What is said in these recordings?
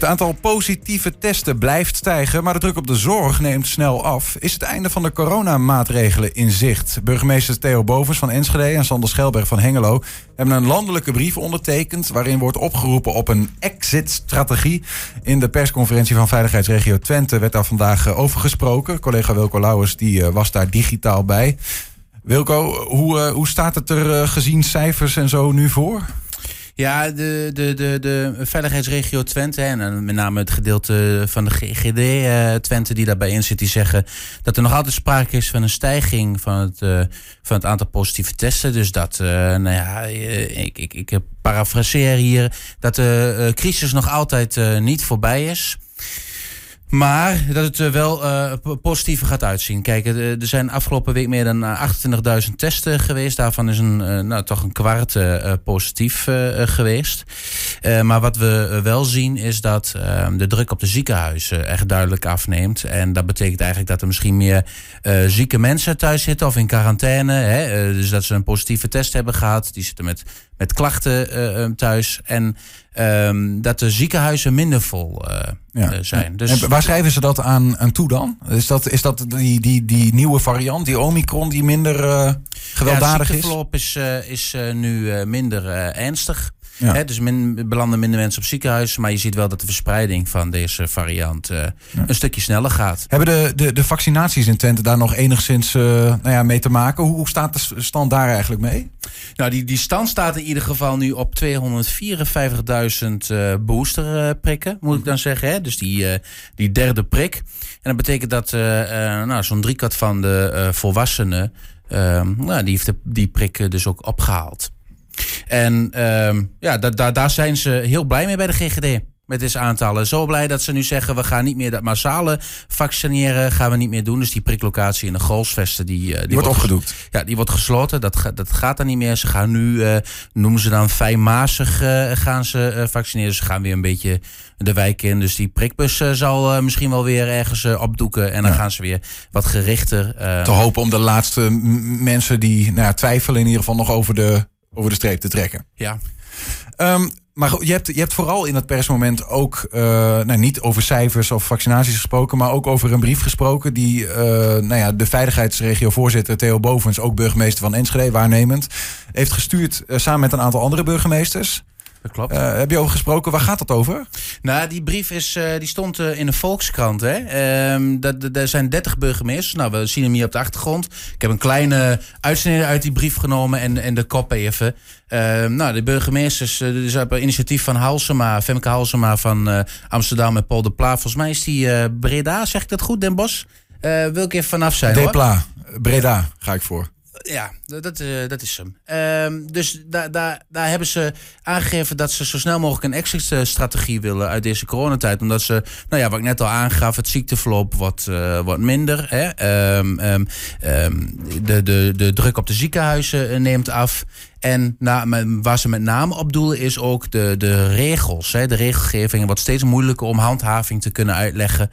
Het aantal positieve testen blijft stijgen, maar de druk op de zorg neemt snel af. Is het einde van de coronamaatregelen in zicht? Burgemeester Theo Bovens van Enschede en Sander Schelberg van Hengelo hebben een landelijke brief ondertekend waarin wordt opgeroepen op een exit-strategie. In de persconferentie van Veiligheidsregio Twente werd daar vandaag eh, over gesproken. Collega Wilco Lauwers die eh, was daar digitaal bij. Wilco, hoe, uh, hoe staat het er gezien cijfers en zo nu voor? Ja, de, de, de, de veiligheidsregio Twente en met name het gedeelte van de GGD uh, Twente die daarbij in zit, die zeggen dat er nog altijd sprake is van een stijging van het, uh, van het aantal positieve testen. Dus dat, uh, nou ja, ik, ik, ik parafraseer hier, dat de crisis nog altijd niet voorbij is. Maar dat het er wel uh, positiever gaat uitzien. Kijk, er zijn afgelopen week meer dan 28.000 testen geweest. Daarvan is een, nou, toch een kwart positief geweest. maar wat we wel zien is dat ehm, de druk op de ziekenhuizen echt duidelijk afneemt. En dat betekent eigenlijk dat er misschien meer zieke mensen thuis zitten of in quarantaine. Hè? dus dat ze een positieve test hebben gehad. Die zitten met, met klachten thuis. En um, dat de ziekenhuizen minder vol uh, ja. zijn. Dus, en waar schrijven ze dat aan, aan toe dan? Is dat, is dat die, die, die nieuwe variant, die Omicron, die minder gewelddadig ja, het is? Is, uh, nu minder ernstig. Ja. dus min, belanden minder mensen op ziekenhuizen. Maar je ziet wel dat de verspreiding van deze variant uh, een stukje sneller gaat. Hebben de, de, de vaccinaties in Twente daar nog enigszins uh, nou ja, mee te maken? Hoe, hoe staat de stand daar eigenlijk mee? Nou, die, die stand staat in ieder geval nu op 254.000 uh, boosterprikken, moet ik dan zeggen. Hè? Dus die, uh, die derde prik. En dat betekent dat nou, zo'n driekwart van de volwassenen... nou, die heeft de, die prik dus ook opgehaald. En uh, ja, da daar zijn ze heel blij mee bij de GGD. Met deze aantallen. Zo blij dat ze nu zeggen: we gaan niet meer dat massale vaccineren. Gaan we niet meer doen. Dus die priklocatie in de Golsvesten. Die, die, die wordt opgedoekt. Ja, die wordt gesloten. Dat, ga, dat gaat dan niet meer. Ze gaan nu, uh, noemen ze dan fijnmazig, uh, gaan ze uh, vaccineren. Ze gaan weer een beetje de wijk in. Dus die prikbus zal misschien wel weer ergens opdoeken. En dan ja. gaan ze weer wat gerichter. Te hopen om de laatste mensen die nou, twijfelen, in ieder geval nog over de over de streep te trekken. Ja. Um, maar je hebt, je hebt vooral in het persmoment ook uh, nou, niet over cijfers of vaccinaties gesproken, maar ook over een brief gesproken die uh, nou ja, de veiligheidsregio-voorzitter Theo Bovens, ook burgemeester van Enschede, waarnemend, heeft gestuurd uh, samen met een aantal andere burgemeesters. Dat klopt. Uh, heb je over gesproken? Waar gaat dat over? Nou, die brief is, uh, die stond uh, in de Volkskrant. Hè? Um, dat, er zijn 30 burgemeesters. Nou, we zien hem hier op de achtergrond. Ik heb een kleine uitsnede uit die brief genomen en, en de kop even. Ehm, nou, de burgemeesters, dus op initiatief van Halsema, Femke Halsema van Amsterdam en Paul de Pla. Volgens mij is die Breda, zeg ik dat goed, Den Bosch? wil ik even vanaf zijn De Pla, Breda ga ik voor ja, dat, uh, dat is hem. Uh, dus daar, daar, daar hebben ze aangegeven dat ze zo snel mogelijk een exit-strategie willen uit deze coronatijd. Omdat ze, nou ja, wat ik net al aangaf, het ziekteverloop wordt, uh, wordt minder. Hè? Um, de, de, de druk op de ziekenhuizen eh, neemt af. En waar ze met name op doelen is ook de, de regels. Hè? De regelgeving wordt steeds moeilijker om handhaving te kunnen uitleggen.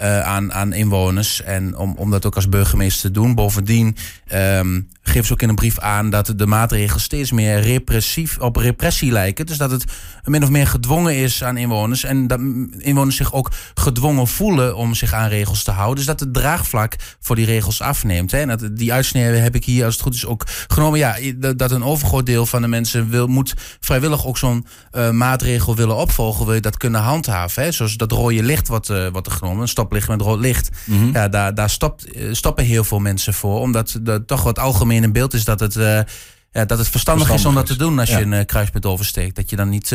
Uh, aan, aan inwoners. En om, om dat ook als burgemeester te doen. Bovendien um, geven ze ook in een brief aan dat de maatregelen steeds meer repressief op repressie lijken. Dus dat het min of meer gedwongen is aan inwoners. En dat inwoners zich ook gedwongen voelen om zich aan regels te houden. Dus dat het draagvlak voor die regels afneemt. Hè. En dat, die uitsnede heb ik hier als het goed is ook genomen. Ja, dat een overgroot deel van de mensen wil, moet vrijwillig ook zo'n uh, maatregel willen opvolgen. Wil je dat kunnen handhaven. Hè. Zoals dat rode licht wat, uh, wat er genomen. Een stoplicht met rood licht. Mm -hmm. Ja, daar, daar stopt, stoppen heel veel mensen voor. Omdat er toch wat algemeen in beeld is dat het, ja, dat het verstandig, is om dat te doen als ja. je een kruispunt oversteekt. Dat je dan niet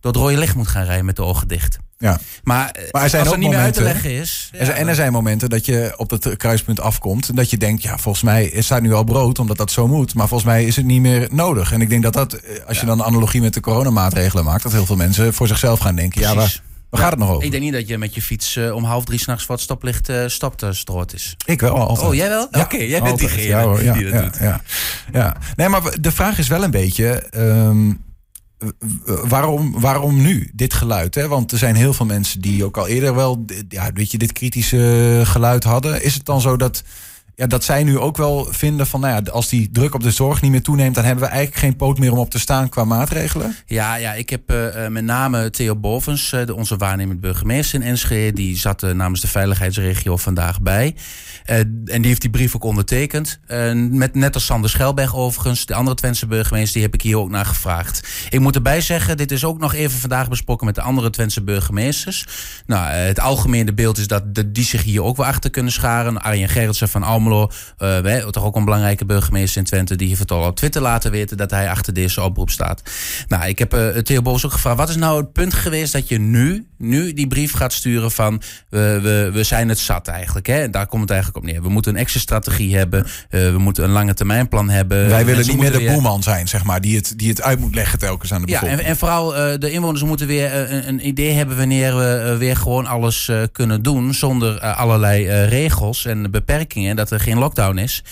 door het rode licht moet gaan rijden met de ogen dicht. Ja. Maar, maar er zijn als ook er niet momenten, meer uit te leggen is. Ja, en er zijn momenten dat je op het kruispunt afkomt. En dat je denkt, ja, volgens mij is staat nu al brood, omdat dat zo moet. Maar volgens mij is het niet meer nodig. En ik denk dat dat, als ja. je dan een analogie met de coronamaatregelen maakt, dat heel veel mensen voor zichzelf gaan denken. Precies. Ja, waar, Waar gaat het nog over? Ik denk niet dat je met je fiets uh, om half drie s'nachts het stoplicht uh, stopt als het rood is. Ik wel, altijd. Oh, jij wel? Ja, Oké, okay, jij bent diegene ja, hoor, ja, die dat ja, doet. Ja, ja. Nee, maar de vraag is wel een beetje... Um, waarom, waarom nu dit geluid? Hè? Want er zijn heel veel mensen die ook al eerder wel... Ja, weet je, dit kritische geluid hadden. Is het dan zo dat ja, dat zij nu ook wel vinden van, nou ja, als die druk op de zorg niet meer toeneemt, dan hebben we eigenlijk geen poot meer om op te staan qua maatregelen? Ja, ja ik heb uh, met name Theo Bovens, uh, de, onze waarnemend burgemeester in Enschede, die zat namens de veiligheidsregio vandaag bij. en die heeft die brief ook ondertekend. met, net als Sander Schelberg overigens, de andere Twentse burgemeester, die heb ik hier ook naar gevraagd. Ik moet erbij zeggen, dit is ook nog even vandaag besproken met de andere Twentse burgemeesters. Nou, het algemene beeld is dat die zich hier ook wel achter kunnen scharen. Arjen Gerritsen van Almelo Almelo, uh, toch ook een belangrijke burgemeester in Twente, die heeft het al op Twitter laten weten dat hij achter deze oproep staat. Nou, ik heb uh, Theo Bos ook gevraagd, wat is nou het punt geweest dat je nu, nu die brief gaat sturen van we, we, we zijn het zat eigenlijk. Hè? Daar komt het eigenlijk op neer. We moeten een extra strategie hebben, uh, we moeten een lange termijn plan hebben. Wij willen niet meer de boeman zijn, zeg maar, die het, die het uit moet leggen telkens aan de bevolking. Ja, en, en vooral de inwoners moeten weer een, een, idee hebben wanneer we weer gewoon alles kunnen doen zonder allerlei regels en beperkingen. Dat er geen lockdown is.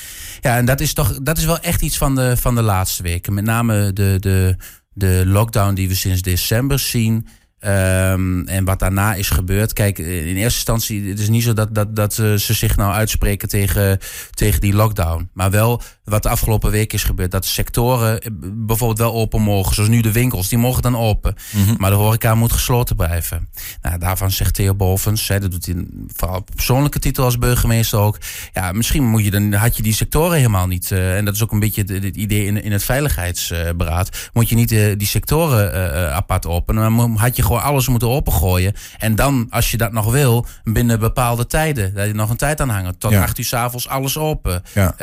Ja, en dat is toch dat is wel echt iets van de, van de laatste weken. Met name de, de, de lockdown die we sinds december zien. Um, en wat daarna is gebeurd. Kijk, in eerste instantie, het is niet zo dat, dat, dat ze zich nou uitspreken tegen, tegen die lockdown. Maar wel wat de afgelopen week is gebeurd. Dat sectoren eh, bijvoorbeeld wel open mogen. Zoals nu de winkels, die mogen dan open. Mhm. Maar de horeca moet gesloten blijven. Nou, daarvan zegt Theo Bovens, hè, dat doet hij vooral op persoonlijke titel als burgemeester ook. Ja, misschien moet je dan, had je die sectoren helemaal niet. Uh, en dat is ook een beetje het, idee in, in het veiligheidsberaad. moet je niet uh, die sectoren uh, apart openen. Maar had je gewoon alles moeten opengooien. En dan, als je dat nog wil, binnen bepaalde tijden. Dat je nog een tijd aan hangen. Tot ja. acht uur s'avonds alles open. Ja.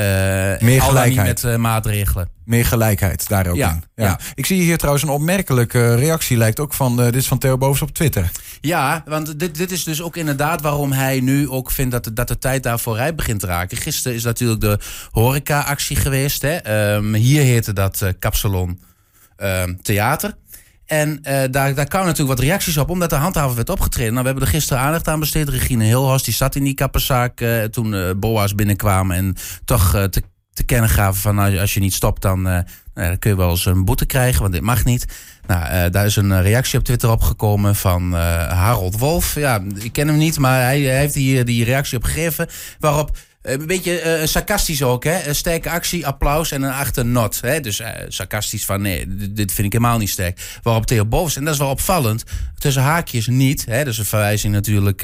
Meer gelijkheid. met uh, maatregelen. Meer gelijkheid daar ook ja, in. Ja. Ik zie hier trouwens een opmerkelijke reactie, lijkt ook van, uh, dit is van Theo Boos op Twitter. Ja, want dit, dit is dus ook inderdaad waarom hij nu ook vindt dat de, dat de tijd daar vooruit begint te raken. Gisteren is natuurlijk de horeca-actie geweest. Hè. Um, hier heette dat Kapsalon um, Theater. En uh, daar, daar kwamen natuurlijk wat reacties op, omdat de handhaver werd opgetreden. Nou, we hebben er gisteren aandacht aan besteed. Regine Hilhorst, die zat in die kappenzaak uh, toen uh, BOA's binnenkwamen en toch te te kennen gaven van nou, als je niet stopt, dan, uh, dan kun je wel eens een boete krijgen, want dit mag niet. Nou, daar is een reactie op Twitter opgekomen van Harold Wolf. Ja, ik ken hem niet, maar hij, hij heeft die, die reactie opgegeven. Waarop een beetje uh, sarcastisch ook, hè? Sterke actie, applaus en een achter not. Hè? Dus sarcastisch van nee, dit vind ik helemaal niet sterk. Waarop Theo Bovens, en dat is wel opvallend, tussen haakjes niet. Hè? Dus een verwijzing natuurlijk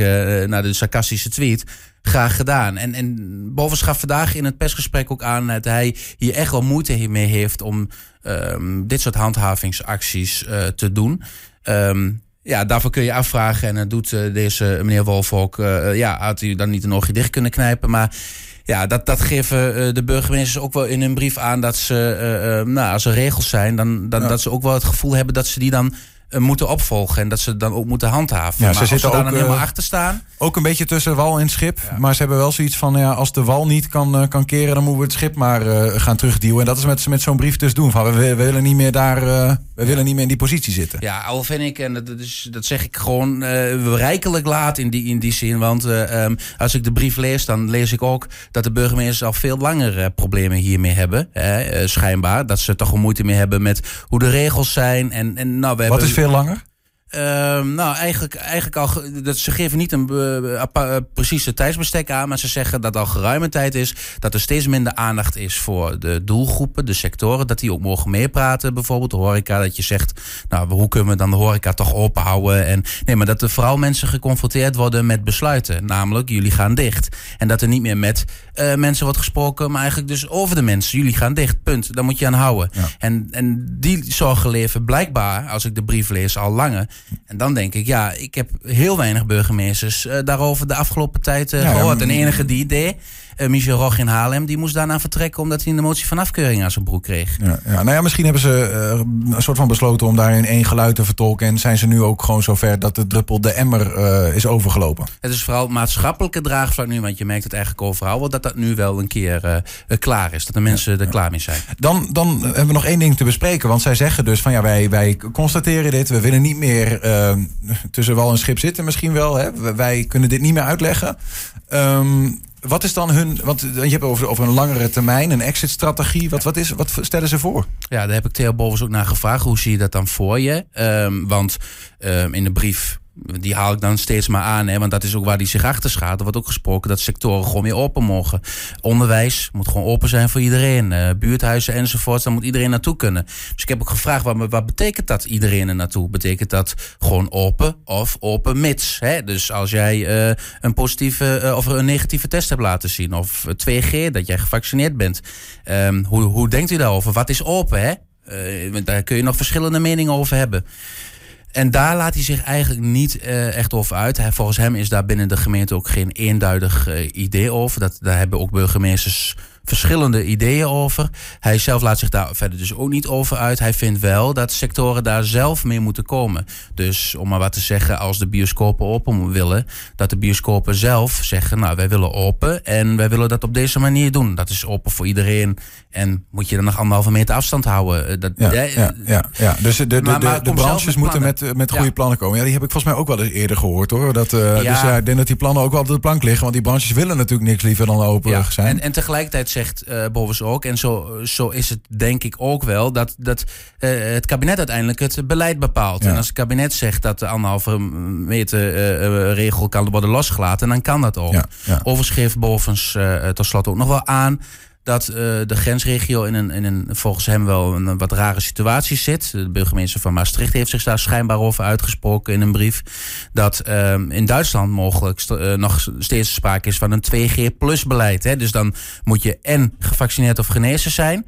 naar de sarcastische tweet graag gedaan. En, en Bovens gaf vandaag in het persgesprek ook aan dat hij hier echt wel moeite mee heeft om um, dit soort handhavingsacties te doen. Um, ja, daarvoor kun je afvragen. En dat doet uh, deze meneer Wolf ook. Uh, ja, had hij dan niet een oogje dicht kunnen knijpen. Maar ja, dat, dat geven de burgemeesters ook wel in hun brief aan. Dat ze, nou, als er regels zijn, dan, dan dat ze ook wel het gevoel hebben dat ze die dan moeten opvolgen. En dat ze dan ook moeten handhaven. Ja, maar ze zitten daar ook, dan helemaal uh, achter staan. Ook een beetje tussen wal en schip. Ja. Maar ze hebben wel zoiets van, ja, als de wal niet kan, uh, kan keren, dan moeten we het schip maar gaan terugduwen. En dat is met, met zo'n brief dus doen. Van, we, we willen niet meer daar, we willen niet meer in die positie zitten. Ja, al vind ik, en dat, is, dat zeg ik gewoon rijkelijk laat in die, in die zin. Want um, als ik de brief lees, dan lees ik ook dat de burgemeesters al veel langer problemen hiermee hebben. schijnbaar. Dat ze toch een moeite mee hebben met hoe de regels zijn. En, en nou, we Wat hebben, veel langer? Um, nou, eigenlijk, eigenlijk al. Dat, ze geven niet een uh, precieze tijdsbestek aan. Maar ze zeggen dat al geruime tijd is. Dat er steeds minder aandacht is voor de doelgroepen, de sectoren. Dat die ook mogen meepraten. Bijvoorbeeld de horeca. Dat je zegt. Nou, hoe kunnen we dan de horeca toch openhouden? En, nee, maar dat er vooral mensen geconfronteerd worden met besluiten. Namelijk, jullie gaan dicht. En dat er niet meer met uh, mensen wordt gesproken. Maar eigenlijk dus over de mensen. Jullie gaan dicht. Punt. Daar moet je aan houden. Ja. En, en die zorgen leven blijkbaar, als ik de brief lees, al langer. En dan denk ik, ja, ik heb heel weinig burgemeesters uh, daarover de afgelopen tijd uh, ja, gehoord. En de enige die deed, uh, Michel Roch in Haarlem, die moest daarna vertrekken omdat hij een motie van afkeuring aan zijn broek kreeg. Ja, ja. Nou ja, misschien hebben ze uh, een soort van besloten om daarin één geluid te vertolken. En zijn ze nu ook gewoon zover dat de druppel de emmer uh, is overgelopen. Het is vooral maatschappelijke draagvlak nu, want je merkt het eigenlijk overal dat dat nu wel een keer klaar is. Dat de mensen ja, er klaar mee zijn. Dan, dan hebben we nog één ding te bespreken. Want zij zeggen dus van ja, wij, wij constateren dit. We willen niet meer tussen wal en schip zitten misschien wel. Hè. Wij kunnen dit niet meer uitleggen. Um, wat is dan hun. Want je hebt over, over een langere termijn, een exit-strategie. Wat, wat, is, wat stellen ze voor? Ja, daar heb ik Theo Bovens ook naar gevraagd. Hoe zie je dat dan voor je? Um, want um, in de brief die haal ik dan steeds maar aan, hè, want dat is ook waar die zich achter schaat. Er wordt ook gesproken dat sectoren gewoon weer open mogen. Onderwijs moet gewoon open zijn voor iedereen. Uh, buurthuizen enzovoort, daar moet iedereen naartoe kunnen. Dus ik heb ook gevraagd, wat, wat betekent dat iedereen er naartoe? Betekent dat gewoon open of open mits? Hè? Dus als jij uh, een positieve uh, of een negatieve test hebt laten zien, of 2G, dat jij gevaccineerd bent. Um, hoe, hoe denkt u daarover? Wat is open, hè? daar kun je nog verschillende meningen over hebben. En daar laat hij zich eigenlijk niet uh, echt over uit. Hij, volgens hem is daar binnen de gemeente ook geen eenduidig uh, idee over. Dat, daar hebben ook burgemeesters verschillende ideeën over. Hij zelf laat zich daar verder dus ook niet over uit. Hij vindt wel dat sectoren daar zelf mee moeten komen. Dus om maar wat te zeggen, als de bioscopen open willen, dat de bioscopen zelf zeggen, nou wij willen open en wij willen dat op deze manier doen. Dat is open voor iedereen. En moet je dan nog anderhalve meter afstand houden. Eh, dat, ja, ja, ja, ja, Dus de, de, maar, maar de, de branches moeten met, met goede plannen komen. Ja, die heb ik volgens mij ook wel eens eerder gehoord hoor. Dat, uh, Dus ja, ik denk dat die plannen ook wel op de plank liggen. Want die branches willen natuurlijk niks liever dan open zijn. En, en tegelijkertijd zegt uh, Bovens ook, en zo, zo is het denk ik ook wel, dat, dat uh, het kabinet uiteindelijk het beleid bepaalt. En als het kabinet zegt dat de anderhalve meter regel kan worden losgelaten, dan kan dat ook. Overigens geeft Bovens tot slot ook nog wel aan dat uh, de grensregio in een, in een volgens hem wel een, wat rare situatie zit. De burgemeester van Maastricht heeft zich daar schijnbaar over uitgesproken in een brief. Dat uh, in Duitsland mogelijk uh, nog steeds sprake is van een 2G plus beleid. Hè? Dus dan moet je en gevaccineerd of genezen zijn.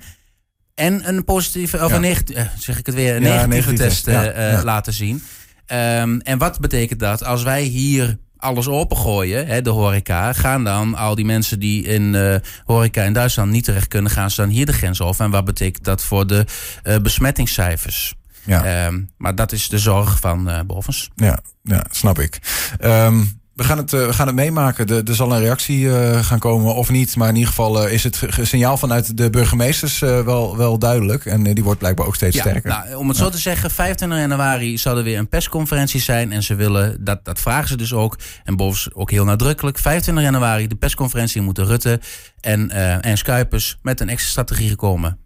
En een positieve, of ja. een negatieve, zeg ik het weer, een ja, negatieve, test ja, laten zien. Um, en wat betekent dat als wij hier alles opengooien, hè, de horeca, gaan dan al die mensen die in uh, horeca in Duitsland niet terecht kunnen, gaan ze dan hier de grens over. En wat betekent dat voor de uh, besmettingscijfers? Ja. Um, maar dat is de zorg van uh, Bovens. Ja, ja, snap ik. Um, we gaan het, uh, we gaan het meemaken. Er, er zal een reactie uh, gaan komen of niet. Maar in ieder geval uh, is het signaal vanuit de burgemeesters wel, wel duidelijk. En die wordt blijkbaar ook steeds ja, sterker. Nou, om het zo te zeggen, 25 januari zal er weer een persconferentie zijn. En ze willen, dat, dat vragen ze dus ook. En bovens ook heel nadrukkelijk. 25 januari, de persconferentie moeten Rutte en, en Schuipers met een extra strategie gekomen.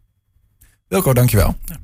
Wilco, dankjewel. Ja.